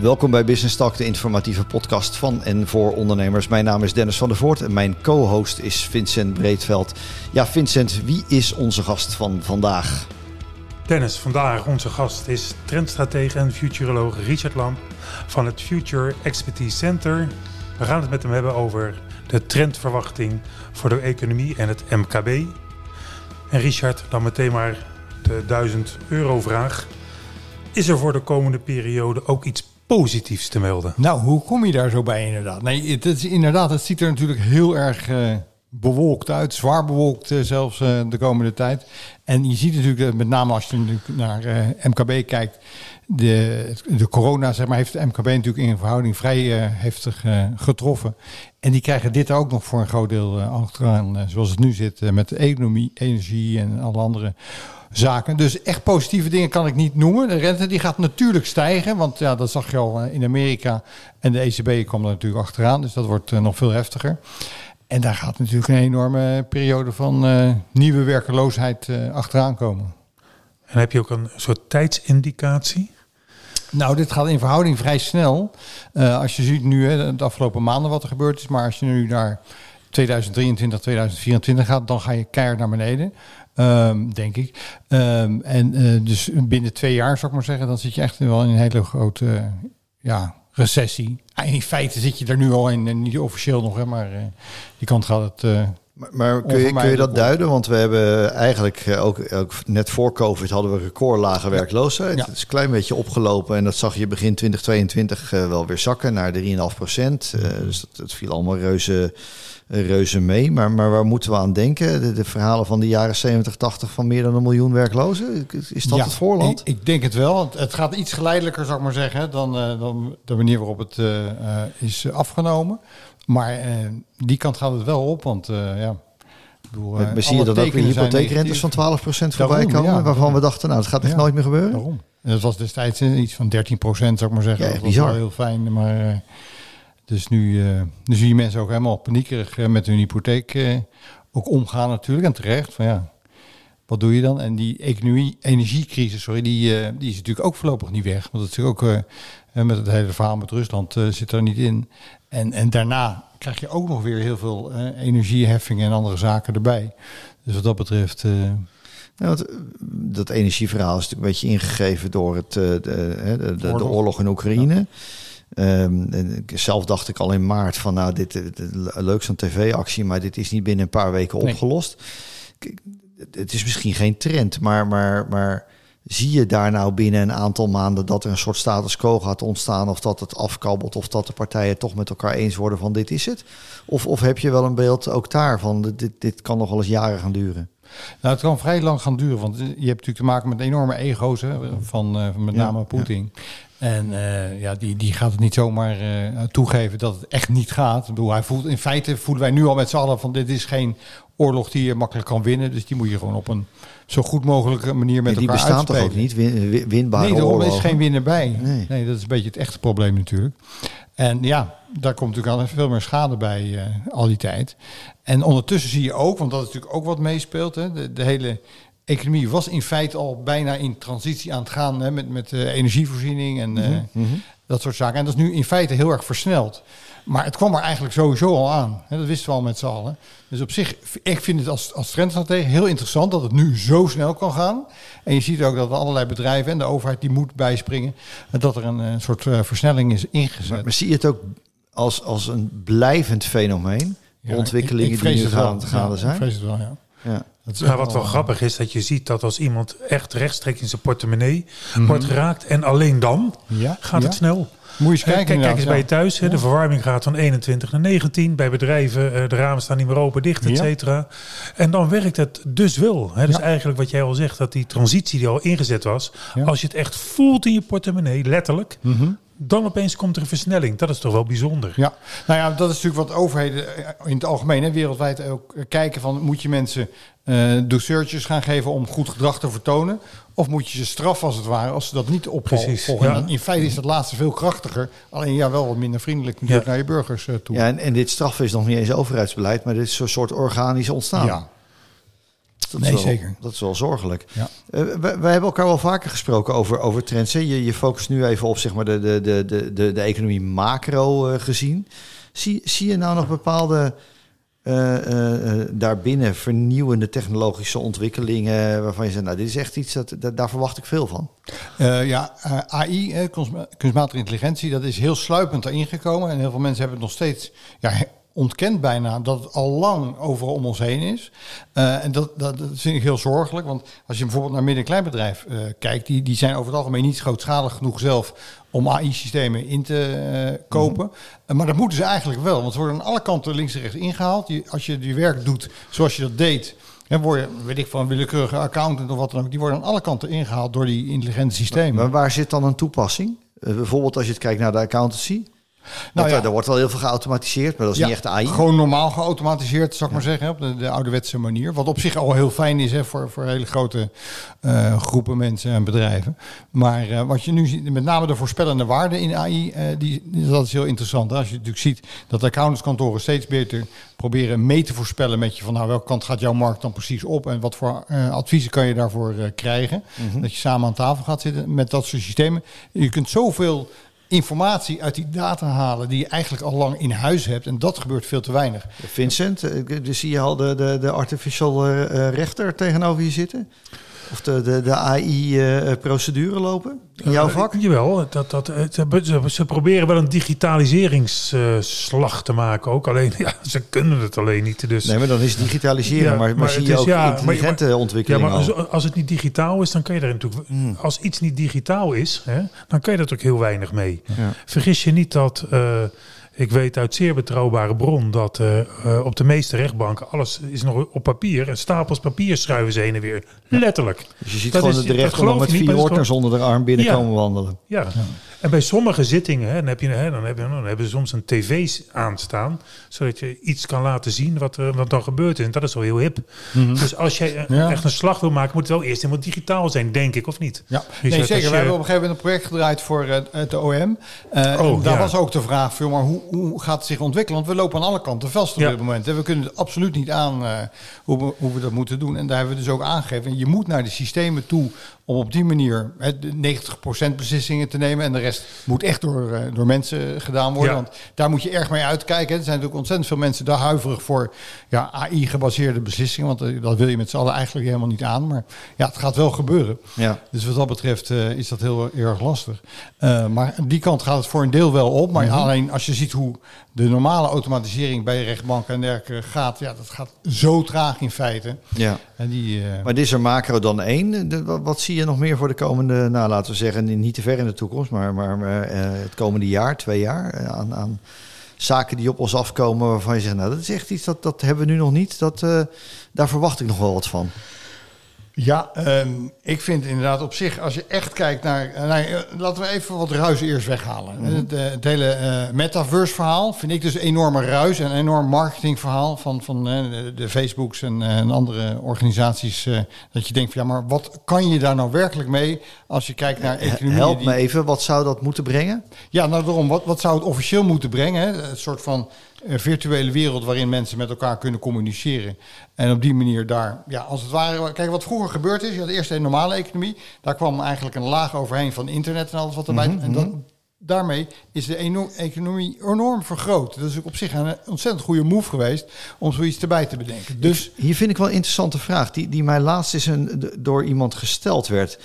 Welkom bij Business Talk, de informatieve podcast van en voor ondernemers. Mijn naam is Dennis van der Voort en mijn co-host is Vincent Breedveld. Ja, Vincent, wie is onze gast van vandaag? Dennis, vandaag onze gast is trendstratege en futuroloog Richard Lamp van het Future Expertise Center. We gaan het met hem hebben over de trendverwachting voor de economie en het MKB. En Richard, dan meteen maar de 1000 euro vraag. Is er voor de komende periode ook iets positiefs te melden? Nou, hoe kom je daar zo bij inderdaad? Nee, het is inderdaad, het ziet er natuurlijk heel erg uh, bewolkt uit, zwaar bewolkt uh, zelfs uh, de komende tijd. En je ziet natuurlijk, met name als je naar MKB kijkt, de, de corona zeg maar, heeft de MKB natuurlijk in verhouding vrij heftig getroffen. En die krijgen dit ook nog voor een groot deel achteraan, zoals het nu zit, met de economie, energie en alle andere zaken. Dus echt positieve dingen kan ik niet noemen. De rente die gaat natuurlijk stijgen, want ja, dat zag je al in Amerika. En de ECB kwam er natuurlijk achteraan, dus dat wordt nog veel heftiger. En daar gaat natuurlijk een enorme periode van uh, nieuwe werkeloosheid uh, achteraan komen. En heb je ook een soort tijdsindicatie? Nou, dit gaat in verhouding vrij snel. Uh, als je ziet nu hè, de afgelopen maanden wat er gebeurd is, maar als je nu naar 2023, 2024 gaat, dan ga je keihard naar beneden. Um, denk ik. Um, en dus binnen twee jaar, zou ik maar zeggen, dan zit je echt wel in een hele grote ja, recessie. In feite zit je er nu al in, niet officieel nog, hè, maar uh, die kant gaat het. Maar, maar kun, je, kun je dat duiden? Want we hebben eigenlijk ook, ook net voor COVID hadden we recordlage werkloosheid. Ja. Het is een klein beetje opgelopen en dat zag je begin 2022 wel weer zakken naar 3,5 procent. dus dat, dat viel allemaal reuze reuze mee. Maar, maar waar moeten we aan denken? De, de, verhalen van de jaren 70, 80 van meer dan een miljoen werklozen? Is dat het voorland? Ik, ik, denk het wel. Het gaat iets geleidelijker, zou ik maar zeggen, dan, uh, dan de manier waarop het uh, uh, is afgenomen. Maar die kant gaat het wel op, want ja... Bedoel, maar zie je dat ook weer hypotheekrentes van 12% voorbij komen, ja, waarvan we dachten, nou, dat gaat echt ja, nooit meer gebeuren? Daarom. En dat was destijds iets van 13%, zou ik maar zeggen. Ja, dat bizar. wel heel fijn, maar... Dus nu, uh, nu zie je mensen ook helemaal paniekerig uh, met hun hypotheek uh, ook omgaan natuurlijk. En terecht, van ja, wat doe je dan? En die economie, energiecrisis, sorry, die, die is natuurlijk ook voorlopig niet weg. Want dat is ook met het hele verhaal met Rusland zit er niet in. En, en daarna krijg je ook nog weer heel veel energieheffingen en andere zaken erbij. Dus wat dat betreft... Nou, dat energieverhaal is natuurlijk een beetje ingegeven door het, de, de, de, de oorlog in Oekraïne. Ja. Um, zelf dacht ik al in maart van nou, dit, is leuk zo'n tv-actie, maar dit is niet binnen een paar weken opgelost. Nee. Het is misschien geen trend, maar, maar, maar zie je daar nou binnen een aantal maanden dat er een soort status quo gaat ontstaan, of dat het afkabbelt, of dat de partijen toch met elkaar eens worden van dit is het? Of, of heb je wel een beeld ook daarvan, dit, dit kan nog wel eens jaren gaan duren? Nou, het kan vrij lang gaan duren, want je hebt natuurlijk te maken met enorme ego's hè, van uh, met name ja, Poetin. Ja. En uh, ja, die, die gaat het niet zomaar uh, toegeven dat het echt niet gaat. Ik bedoel, hij voelt, in feite voelen wij nu al met z'n allen van dit is geen oorlog die je makkelijk kan winnen. Dus die moet je gewoon op een zo goed mogelijke manier met ja, die elkaar bestaan toch ook niet, win, winbare Nee, er is geen winnen bij. Nee. nee. dat is een beetje het echte probleem natuurlijk. En ja, daar komt natuurlijk al veel meer schade bij uh, al die tijd. En ondertussen zie je ook, want dat is natuurlijk ook wat meespeelt, hè, de, de hele economie was in feite al bijna in transitie aan het gaan hè, met, met uh, energievoorziening en uh, mm -hmm. dat soort zaken. En dat is nu in feite heel erg versneld. Maar het kwam er eigenlijk sowieso al aan. Hè, dat wisten we al met z'n allen. Dus op zich, ik vind het als, als trendstratege heel interessant dat het nu zo snel kan gaan. En je ziet ook dat allerlei bedrijven en de overheid die moet bijspringen. Dat er een, een soort uh, versnelling is ingezet. Maar, maar, zie je het ook als, als een blijvend fenomeen? Ja, ontwikkelingen ik, ik die nu gaan, gaande zijn? Ik vrees het wel, ja. Ja. Ja, wat wel grappig is, dat je ziet dat als iemand echt rechtstreeks in zijn portemonnee -hmm. wordt geraakt en alleen dan ja, gaat ja. het snel. Moet je eens kijken. Kijk, kijk eens bij je thuis. Hè, de verwarming gaat van 21 naar 19. Bij bedrijven, de ramen staan niet meer open, dicht, et cetera. En dan werkt het dus wel. Hè. Dus eigenlijk wat jij al zegt, dat die transitie die al ingezet was. Als je het echt voelt in je portemonnee, letterlijk. -hmm dan opeens komt er een versnelling. Dat is toch wel bijzonder. Ja, nou ja, dat is natuurlijk wat overheden in het algemeen en wereldwijd ook kijken van moet je mensen uh, douceurtjes gaan geven om goed gedrag te vertonen, of moet je ze straffen als het ware als ze dat niet opvolgen. Ja. In feite is dat laatste veel krachtiger, alleen ja wel wat minder vriendelijk natuurlijk ja. naar je burgers uh, toe. Ja, en, en dit straffen is nog niet eens overheidsbeleid, maar dit is een soort organisch ontstaan. Ja. Dat Nee, is wel, zeker. Dat is wel zorgelijk. Ja. Eh, wij, wij hebben elkaar wel vaker gesproken over, over trends. Hè? Je, je focust nu even op zeg maar, de, de, de, de, de, economie macro eh, gezien. Zie, zie je nou nog bepaalde eh, daarbinnen vernieuwende technologische ontwikkelingen waarvan je zegt, nou, dit is echt iets dat, dat daar verwacht ik veel van. Ja, AI, kunstma- kunstmatige intelligentie, dat is heel sluipend erin gekomen. En heel veel mensen hebben het nog steeds ja, ontkend bijna dat het al lang overal om ons heen is. Eh, en dat, dat, dat vind ik heel zorgelijk. Want als je bijvoorbeeld naar midden- en kleinbedrijf eh, kijkt, die, die zijn over het algemeen niet grootschalig genoeg zelf om AI-systemen in te eh, kopen. Eh, maar dat moeten ze eigenlijk wel, want ze worden aan alle kanten links en rechts ingehaald. Je, als je je werk doet zoals je dat deed, dan word je, weet ik van, willekeurige accountant of wat dan ook. Die worden aan alle kanten ingehaald door die intelligente systemen. Maar waar zit dan een toepassing? Bijvoorbeeld als je het kijkt naar de accountancy. Nou ja. eh, er wordt wel heel veel geautomatiseerd, maar dat is Ja, niet echt AI. Gewoon normaal geautomatiseerd, zou ik maar zeggen, op de, de ouderwetse manier. Wat op zich al heel fijn is hè, voor, voor hele grote eh, groepen mensen en bedrijven. Maar eh, wat je nu ziet, met name de voorspellende waarde in AI, die, dat is heel interessant. Hè. Als je natuurlijk ziet dat accountantskantoren steeds beter proberen mee te voorspellen met je van nou welke kant gaat jouw markt dan precies op en wat voor adviezen kan je daarvoor krijgen. Dat je samen aan tafel gaat zitten met dat soort systemen. Je kunt zoveel informatie uit die data halen die je eigenlijk al lang in huis hebt. En dat gebeurt veel te weinig. Vincent, eh, zie je al de, de, de artificial eh, eh, rechter tegenover je zitten? Of de, de, de AI-procedure lopen in jouw Eh, vak? jawel, dat, dat, eh, ze, ze, proberen wel een digitaliseringsslag te maken ook. Alleen, ja, ze kunnen het alleen niet. Dus, Nee, maar dan is digitaliseren. Ja, maar, maar, maar zie je is- ook ja, maar- intelligente ja, maar al? als, als het niet digitaal is, dan kan je er natuurlijk... Hmm. Als iets niet digitaal is, hè, dan kan je er natuurlijk heel weinig mee. Ja. Vergis je niet dat... eh, ik weet uit zeer betrouwbare bron dat eh, eh, op de meeste rechtbanken alles is nog op papier. En stapels papier schuiven ze heen en weer. Letterlijk. Dus je ziet Dat gewoon is- de rechter nog met vier ordners onder de arm binnenkomen wandelen. Ja. En bij sommige zittingen, hè, dan, heb je, hè, dan, heb je, dan hebben ze soms een tv aanstaan, zodat je iets kan laten zien wat, er wat dan gebeurd is. En dat is wel heel hip. Dus als jij eh, Ja. echt een slag wil maken, moet het wel eerst helemaal digitaal zijn, denk ik, of niet? Ja, Dus nee, zeker. We hebben op een gegeven moment een project gedraaid voor eh, het OM. Eh, Oh, daar ja. was ook de vraag, maar hoe, hoe gaat het zich ontwikkelen? Want we lopen aan alle kanten vast op Ja. dit moment. En we kunnen het absoluut niet aan eh, hoe, we, hoe we dat moeten doen. En daar hebben we dus ook aangegeven. Je moet naar de systemen toe om op die manier hè, de 90% beslissingen te nemen. En de rest moet echt door, eh, door mensen gedaan worden. Ja. Want daar moet je erg mee uitkijken. Er zijn natuurlijk ontzettend veel mensen daar huiverig voor ja, AI-gebaseerde beslissingen. Want eh, dat wil je met z'n allen eigenlijk helemaal niet aan. Maar ja, het gaat wel gebeuren. Ja. Dus wat dat betreft is dat heel erg lastig. Maar die kant gaat het voor een deel wel op. Maar Mhm. alleen als je ziet hoe de normale automatisering bij rechtbanken en dergelijke gaat, ja, dat gaat zo traag in feite. ja. En die, eh, Maar dit is er macro dan één. De- wat, wat zie je nog meer voor de komende, nou laten we zeggen, niet te ver in de toekomst, maar, maar, eh, het komende jaar, twee jaar, eh, aan, aan zaken die op ons afkomen waarvan je zegt, nou dat is echt iets dat, dat hebben we nu nog niet. Dat, daar verwacht ik nog wel wat van. Ja, ehm, ik vind inderdaad op zich, als je echt kijkt naar... eh, nou, eh, laten we even wat ruis eerst weghalen. Het, eh, het hele metaverse verhaal vind ik dus een enorme ruis... en een enorm marketingverhaal van, van de, de Facebooks en, en andere organisaties... dat je denkt van ja, maar wat kan je daar nou werkelijk mee... als je kijkt naar economie... Help me even, wat zou dat moeten brengen? Ja, nou daarom, wat, wat zou het officieel moeten brengen? Hè? Een soort van virtuele wereld waarin mensen met elkaar kunnen communiceren. En op die manier daar, ja, als het ware... Kijk, wat vroeger gebeurd is, je had eerst een normale economie. Daar kwam eigenlijk een laag overheen van internet en alles wat erbij... En dat, daarmee is de economie enorm vergroot. Dat is ook op zich een ontzettend goede move geweest om zoiets erbij te bedenken. Dus Hier vind ik wel een interessante vraag, die, die mij laatst eens een, door iemand gesteld werd.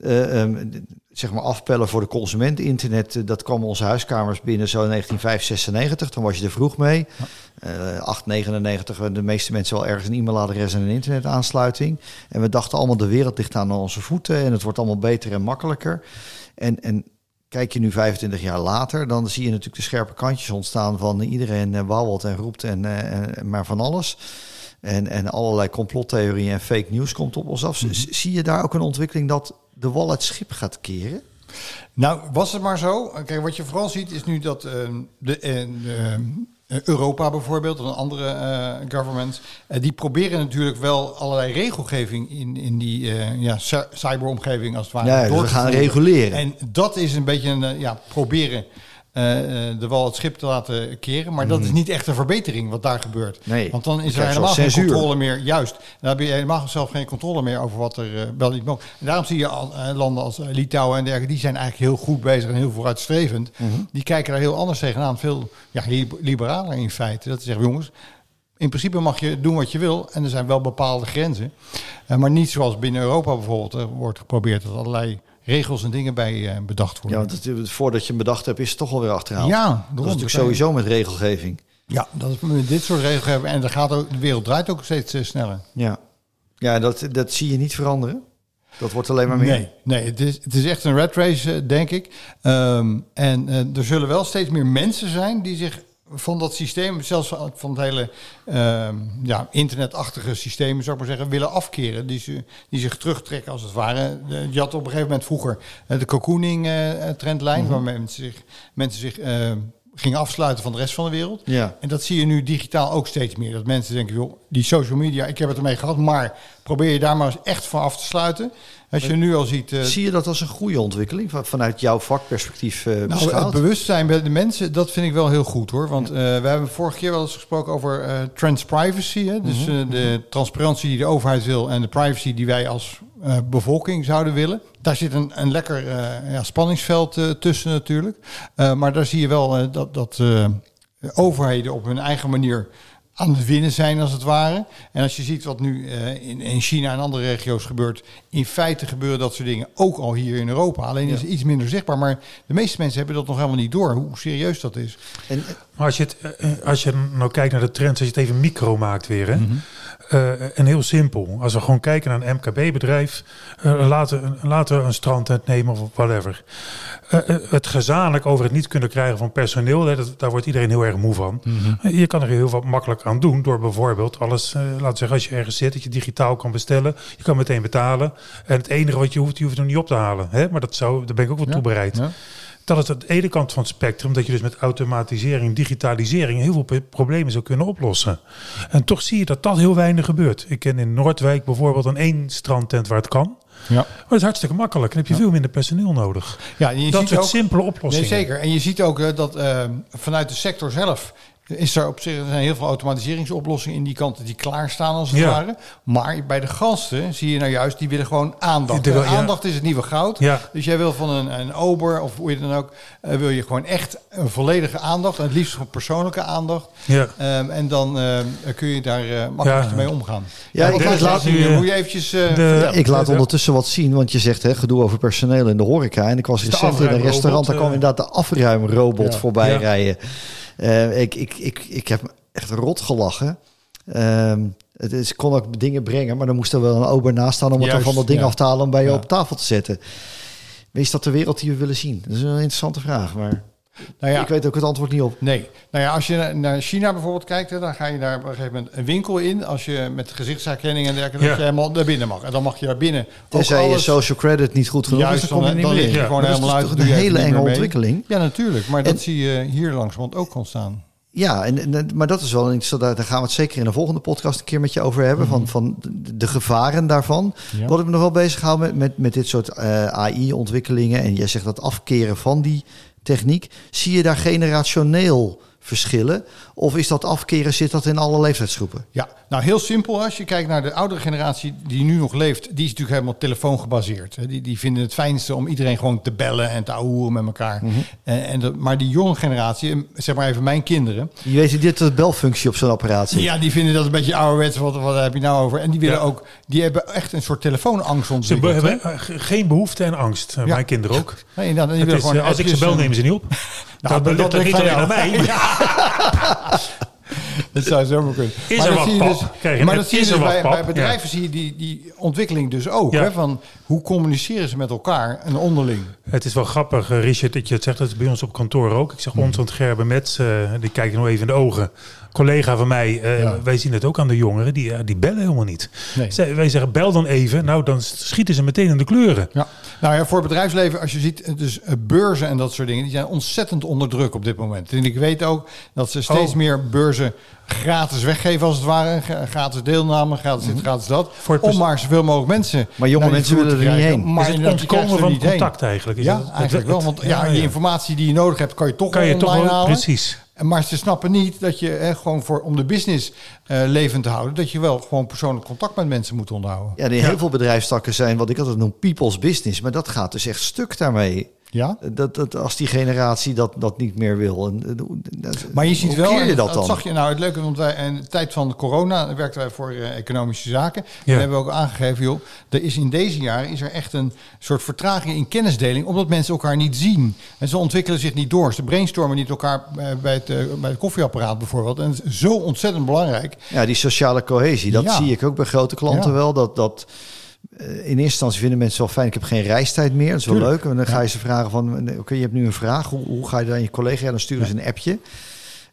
Eh, ehm, zeg maar afpellen voor de consument. Internet, eh, dat kwam onze huiskamers binnen zo in 1995. Dan was je er vroeg mee. Eh 899, de meeste mensen wel ergens een e-mailadres en een internetaansluiting. En we dachten allemaal, de wereld ligt aan onze voeten en het wordt allemaal beter en makkelijker. En, en kijk je nu 25 jaar later, dan zie je natuurlijk de scherpe kantjes ontstaan van iedereen eh, wauwelt en roept en, eh, en- maar van alles. En, en allerlei complottheorieën en fake news komt op ons af. Zie je daar ook een ontwikkeling dat de wal het schip gaat keren? Nou, was het maar zo. Kijk, wat je vooral ziet is nu dat ehm, de, eh, eh, Europa bijvoorbeeld, en andere eh, governments, eh, die proberen natuurlijk wel allerlei regelgeving in, in die ja, cy- cyberomgeving als het ware Ja, door we te gaan reguleren. En dat is een beetje een, ja, proberen de wal het schip te laten keren. Maar dat is niet echt een verbetering wat daar gebeurt. Mhm. Nee. Want dan is er helemaal geen controle meer. Juist. Dan heb je helemaal zelf geen controle meer over wat er eh, wel niet mag. En daarom zie je al, eh, landen als eh, Litouwen en dergelijke, die zijn eigenlijk heel goed bezig en heel vooruitstrevend. Mhm. Die kijken daar heel anders tegenaan. Veel ja, li- liberaler in feite. Dat ze zeggen, jongens, in principe mag je doen wat je wil. En er zijn wel bepaalde grenzen. Eh, maar niet zoals binnen Europa bijvoorbeeld er wordt geprobeerd dat allerlei regels en dingen bij eh, bedacht Ja, worden. want het, voordat je hem bedacht hebt, is het toch alweer achterhaald. Ja, dat is natuurlijk sowieso met regelgeving. Ja, dat is met dit soort regelgeving. En dan gaat ook, de wereld draait ook steeds eh, sneller. Ja, ja dat, dat zie je niet veranderen. Dat wordt alleen maar meer. Nee, nee het, is, het is echt een red race, eh, denk ik. Ehm, en er zullen wel steeds meer mensen zijn die zich van dat systeem, zelfs van het hele ehm, ja, internetachtige systeem, zou ik maar zeggen, willen afkeren. Die, ze, die zich terugtrekken, als het ware. Je had op een gegeven moment vroeger eh, de cocooning-trendlijn, waarmee mensen zich, mensen zich eh, gingen afsluiten van de rest van de wereld. Ja. En dat zie je nu digitaal ook steeds meer. Dat mensen denken, joh, die social media, ik heb het ermee gehad, maar probeer je daar maar eens echt van af te sluiten. Als je nu al ziet... eh, Zie je dat als een goede ontwikkeling van- vanuit jouw vakperspectief eh nou, het bewustzijn bij de mensen, dat vind ik wel heel goed hoor. Want eh, we hebben vorige keer wel eens gesproken over eh transprivacy. Hè? Dus Mhm. de transparantie die de overheid wil en de privacy die wij als bevolking zouden willen. Daar zit een, een lekker ja, spanningsveld tussen natuurlijk. Maar daar zie je wel dat, dat overheden op hun eigen manier aan het winnen zijn, als het ware. En als je ziet wat nu eh, in, in China en andere regio's gebeurt, in feite gebeuren dat soort dingen ook al hier in Europa. Alleen is het iets minder zichtbaar. Maar de meeste mensen hebben dat nog helemaal niet door, hoe serieus dat is. En, Maar als je, het, eh, als je nou kijkt naar de trends, als je het even micro maakt weer. Hè? Eh, en heel simpel. Als we gewoon kijken naar een MKB-bedrijf, eh, laten, we- laten we een strandtent nemen of whatever. Eh, eh, het gezamenlijk over het niet kunnen krijgen van personeel, hè, dat, daar wordt iedereen heel erg moe van. Eh, Je kan er heel wat makkelijk aan doen door bijvoorbeeld alles, eh, laten we zeggen, als je ergens zit, dat je digitaal kan bestellen. Je kan meteen betalen. En het enige wat je hoeft, je hoeft nog niet op te halen. Hè? Maar dat zou, daar ben ik ook wel toe bereid. Ja. Dat is het ene kant van het spectrum, dat je dus met automatisering, digitalisering heel veel problemen zou kunnen oplossen. En toch zie je dat dat heel weinig gebeurt. Ik ken in Noordwijk bijvoorbeeld een één strandtent waar het kan. Ja. Maar het is hartstikke makkelijk. Dan heb je veel minder personeel nodig. Ja, je dat ziet soort ook, simpele nee, oplossingen. zeker. En je ziet ook eh, dat eh, vanuit de sector zelf is er op zich er zijn heel veel automatiseringsoplossingen in die kanten die klaarstaan als het Ja. ware. Maar bij de gasten zie je nou juist, die willen gewoon aandacht. Wil- ja. aandacht is het nieuwe goud. Ja. Dus jij wil van een, een ober of hoe je dan ook, eh, wil je gewoon echt een volledige aandacht. En het liefst gewoon persoonlijke aandacht. Ja. Ehm, en dan eh, kun je daar eh makkelijk Ja. mee omgaan. Ja, ik- laat nu, eh, moet je eventjes eh, de- ik laat ondertussen wat zien, want je zegt hè, gedoe over personeel in de horeca. En ik was recent in een restaurant, daar kwam inderdaad de afruimrobot Ja. voorbij Ja. rijden. Eh, ik, ik, ik, ik heb echt rot gelachen. Ehm, het is, kon ook dingen brengen, maar dan moest er wel een ober naast staan om het dan van dat ding ja. af te halen om bij je Ja. op tafel te zetten. Is dat de wereld die we willen zien? Dat is een interessante vraag, maar Nou ja, ik weet ook het antwoord niet op. Nee. Nou ja, als je na- naar China bijvoorbeeld kijkt, hè, dan ga je daar op een gegeven moment een winkel in. Als je met gezichtsherkenning en dergelijke, Ja. dat je helemaal naar binnen mag. En dan mag je daar binnen Tenzij je social credit niet goed genoeg Juist, is, dan kom je dan, er dan niet lig meer je. Ja. gewoon Dat is helemaal toch uit. een doe je hele enge ontwikkeling. Ja, natuurlijk. Maar dat zie je hier langzamerhand ook ontstaan. Ja, en, en- maar dat is wel iets, daar daar gaan we het zeker in de volgende podcast een keer met je over hebben. Van, van de, gevaren daarvan. Ja. Wat ik me nog wel bezig hou met, met, met dit soort eh, AI-ontwikkelingen. En jij zegt dat afkeren van die techniek. Zie je daar generationeel verschillen? Of is dat afkeren, zit dat in alle leeftijdsgroepen? Ja, nou heel simpel. Als je kijkt naar de oudere generatie die nu nog leeft, die is natuurlijk helemaal telefoongebaseerd. hè. Die, die vinden het fijnste om iedereen gewoon te bellen en te ouwen met elkaar. En, en de, maar die jonge generatie, zeg maar even mijn kinderen, Je weet dit de belfunctie op zo'n apparaat. Ja, die vinden dat een beetje ouderwets. Wat, wat heb je nou over? En die willen Ja. ook, die hebben echt een soort telefoonangst Ze ontwikkeld. hebben hè? eh, ge- geen behoefte en angst. Eh, Ja. Mijn kinderen ook. Nee, die willen is, gewoon eh, als ik ze bel, en- nemen ze niet op. Nou, dat ligt niet aan alleen jou. aan mij. Dat zou kunnen. Is maar er dat wat, zie je dus, maar dat zie je dus wat, bij, bedrijven zie je die, die ontwikkeling dus ook. Ja. Hè, van hoe communiceren ze met elkaar en onderling. Het is wel grappig, eh, Richard, dat je het zegt. Dat is bij ons op kantoor ook. Ik zeg ons, want Gerben Mets, eh, die kijkt nog even in de ogen. Collega van mij, eh, Ja. wij zien het ook aan de jongeren. Die, eh, die bellen helemaal niet. Nee. Zij- wij zeggen, bel dan even. Nou, dan schieten ze meteen in de kleuren. Ja. Nou ja, voor het bedrijfsleven, als je ziet, dus beurzen en dat soort dingen, die zijn ontzettend onder druk op dit moment. En ik weet ook dat ze steeds Oh. meer beurzen gratis weggeven, als het ware. Gra- Gratis deelname, gratis dit, gratis dat. Mhm. Voor het om maar zoveel mogelijk mensen. Maar jonge die mensen willen er niet heen. Maar is het ontkomen van heen. contact eigenlijk? Is Ja, het- eigenlijk wel. Want ja, je informatie die je nodig hebt, kan je toch kan je online toch wel, halen. precies. Maar ze snappen niet dat je hè, gewoon voor, om de business eh, levend te houden, dat je wel gewoon persoonlijk contact met mensen moet onderhouden. Ja, die heel veel bedrijfstakken zijn wat ik altijd noem people's business. Maar dat gaat dus echt stuk daarmee. Ja? Dat, dat, als die generatie dat, dat niet meer wil. En, eh, dat- Maar je ziet hoe wel, keer je en dat dan? zag je nou het leuke, want wij in de tijd van corona werkten wij voor eh, economische zaken. Ja. En hebben we ook aangegeven, joh, er is in deze jaren is er echt een soort vertraging in kennisdeling, omdat mensen elkaar niet zien. En ze ontwikkelen zich niet door. Ze brainstormen niet elkaar eh, bij het, bij het koffieapparaat bijvoorbeeld. En zo ontzettend belangrijk. Ja, die sociale cohesie, dat Ja. zie ik ook bij grote klanten Ja. wel. Dat, dat in eerste instantie vinden mensen wel fijn. Ik heb geen reistijd meer. Dat is wel Tuurlijk. leuk. En dan ga je ze vragen van, oké, je hebt nu een vraag. Hoe, hoe ga je dan aan je collega? Dan sturen ze een appje.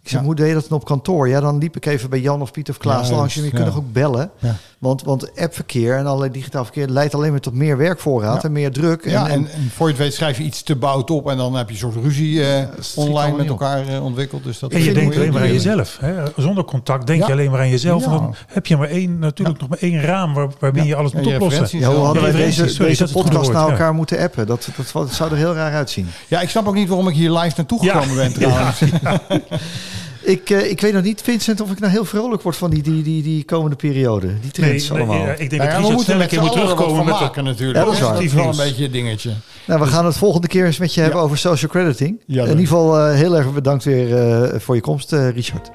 Ik zeg, Ja. hoe deed je dat dan op kantoor? Ja, dan liep ik even bij Jan of Piet of Klaas Ja, langs. En je kunt nog ook bellen. Ja. Want, want appverkeer en allerlei digitaal verkeer leidt alleen maar tot meer werkvoorraad Ja. en meer druk. En, Ja, en, en, en voor je het weet schrijf je iets te bout op en dan heb je een soort ruzie eh, online met elkaar eh, ontwikkeld. Dus dat En je denkt alleen maar aan jezelf. Hè? Zonder contact denk Ja. je alleen maar aan jezelf. Ja. En dan heb je maar één, natuurlijk nog maar één raam waar, waarbinnen Ja. je alles moet oplossen. ja, hoe hadden wij deze, sorry, deze podcast naar ja. elkaar moeten appen? Dat, dat, dat zou er heel raar uitzien. Ja, ik snap ook niet waarom ik hier live naartoe gekomen ben trouwens. Ik, eh, ik weet nog niet, Vincent, of ik nou heel vrolijk word van die, die, die, die komende periode. Die trends Nee, nee, allemaal. ja, ik denk Nou dat ja, we Richard moeten snel een met moet er terugkomen van met maken natuurlijk. Ja, dat is waar. is wel een beetje een dingetje. Nou, we gaan het volgende keer eens met je hebben over social crediting. Ja, In ieder geval eh, heel erg bedankt weer eh, voor je komst, eh, Richard.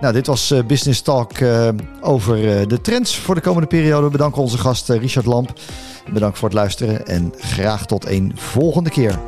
Nou, dit was eh, Business Talk eh, over eh, de trends voor de komende periode. We bedanken onze gast Richard Lamp. Bedankt voor het luisteren en graag tot een volgende keer.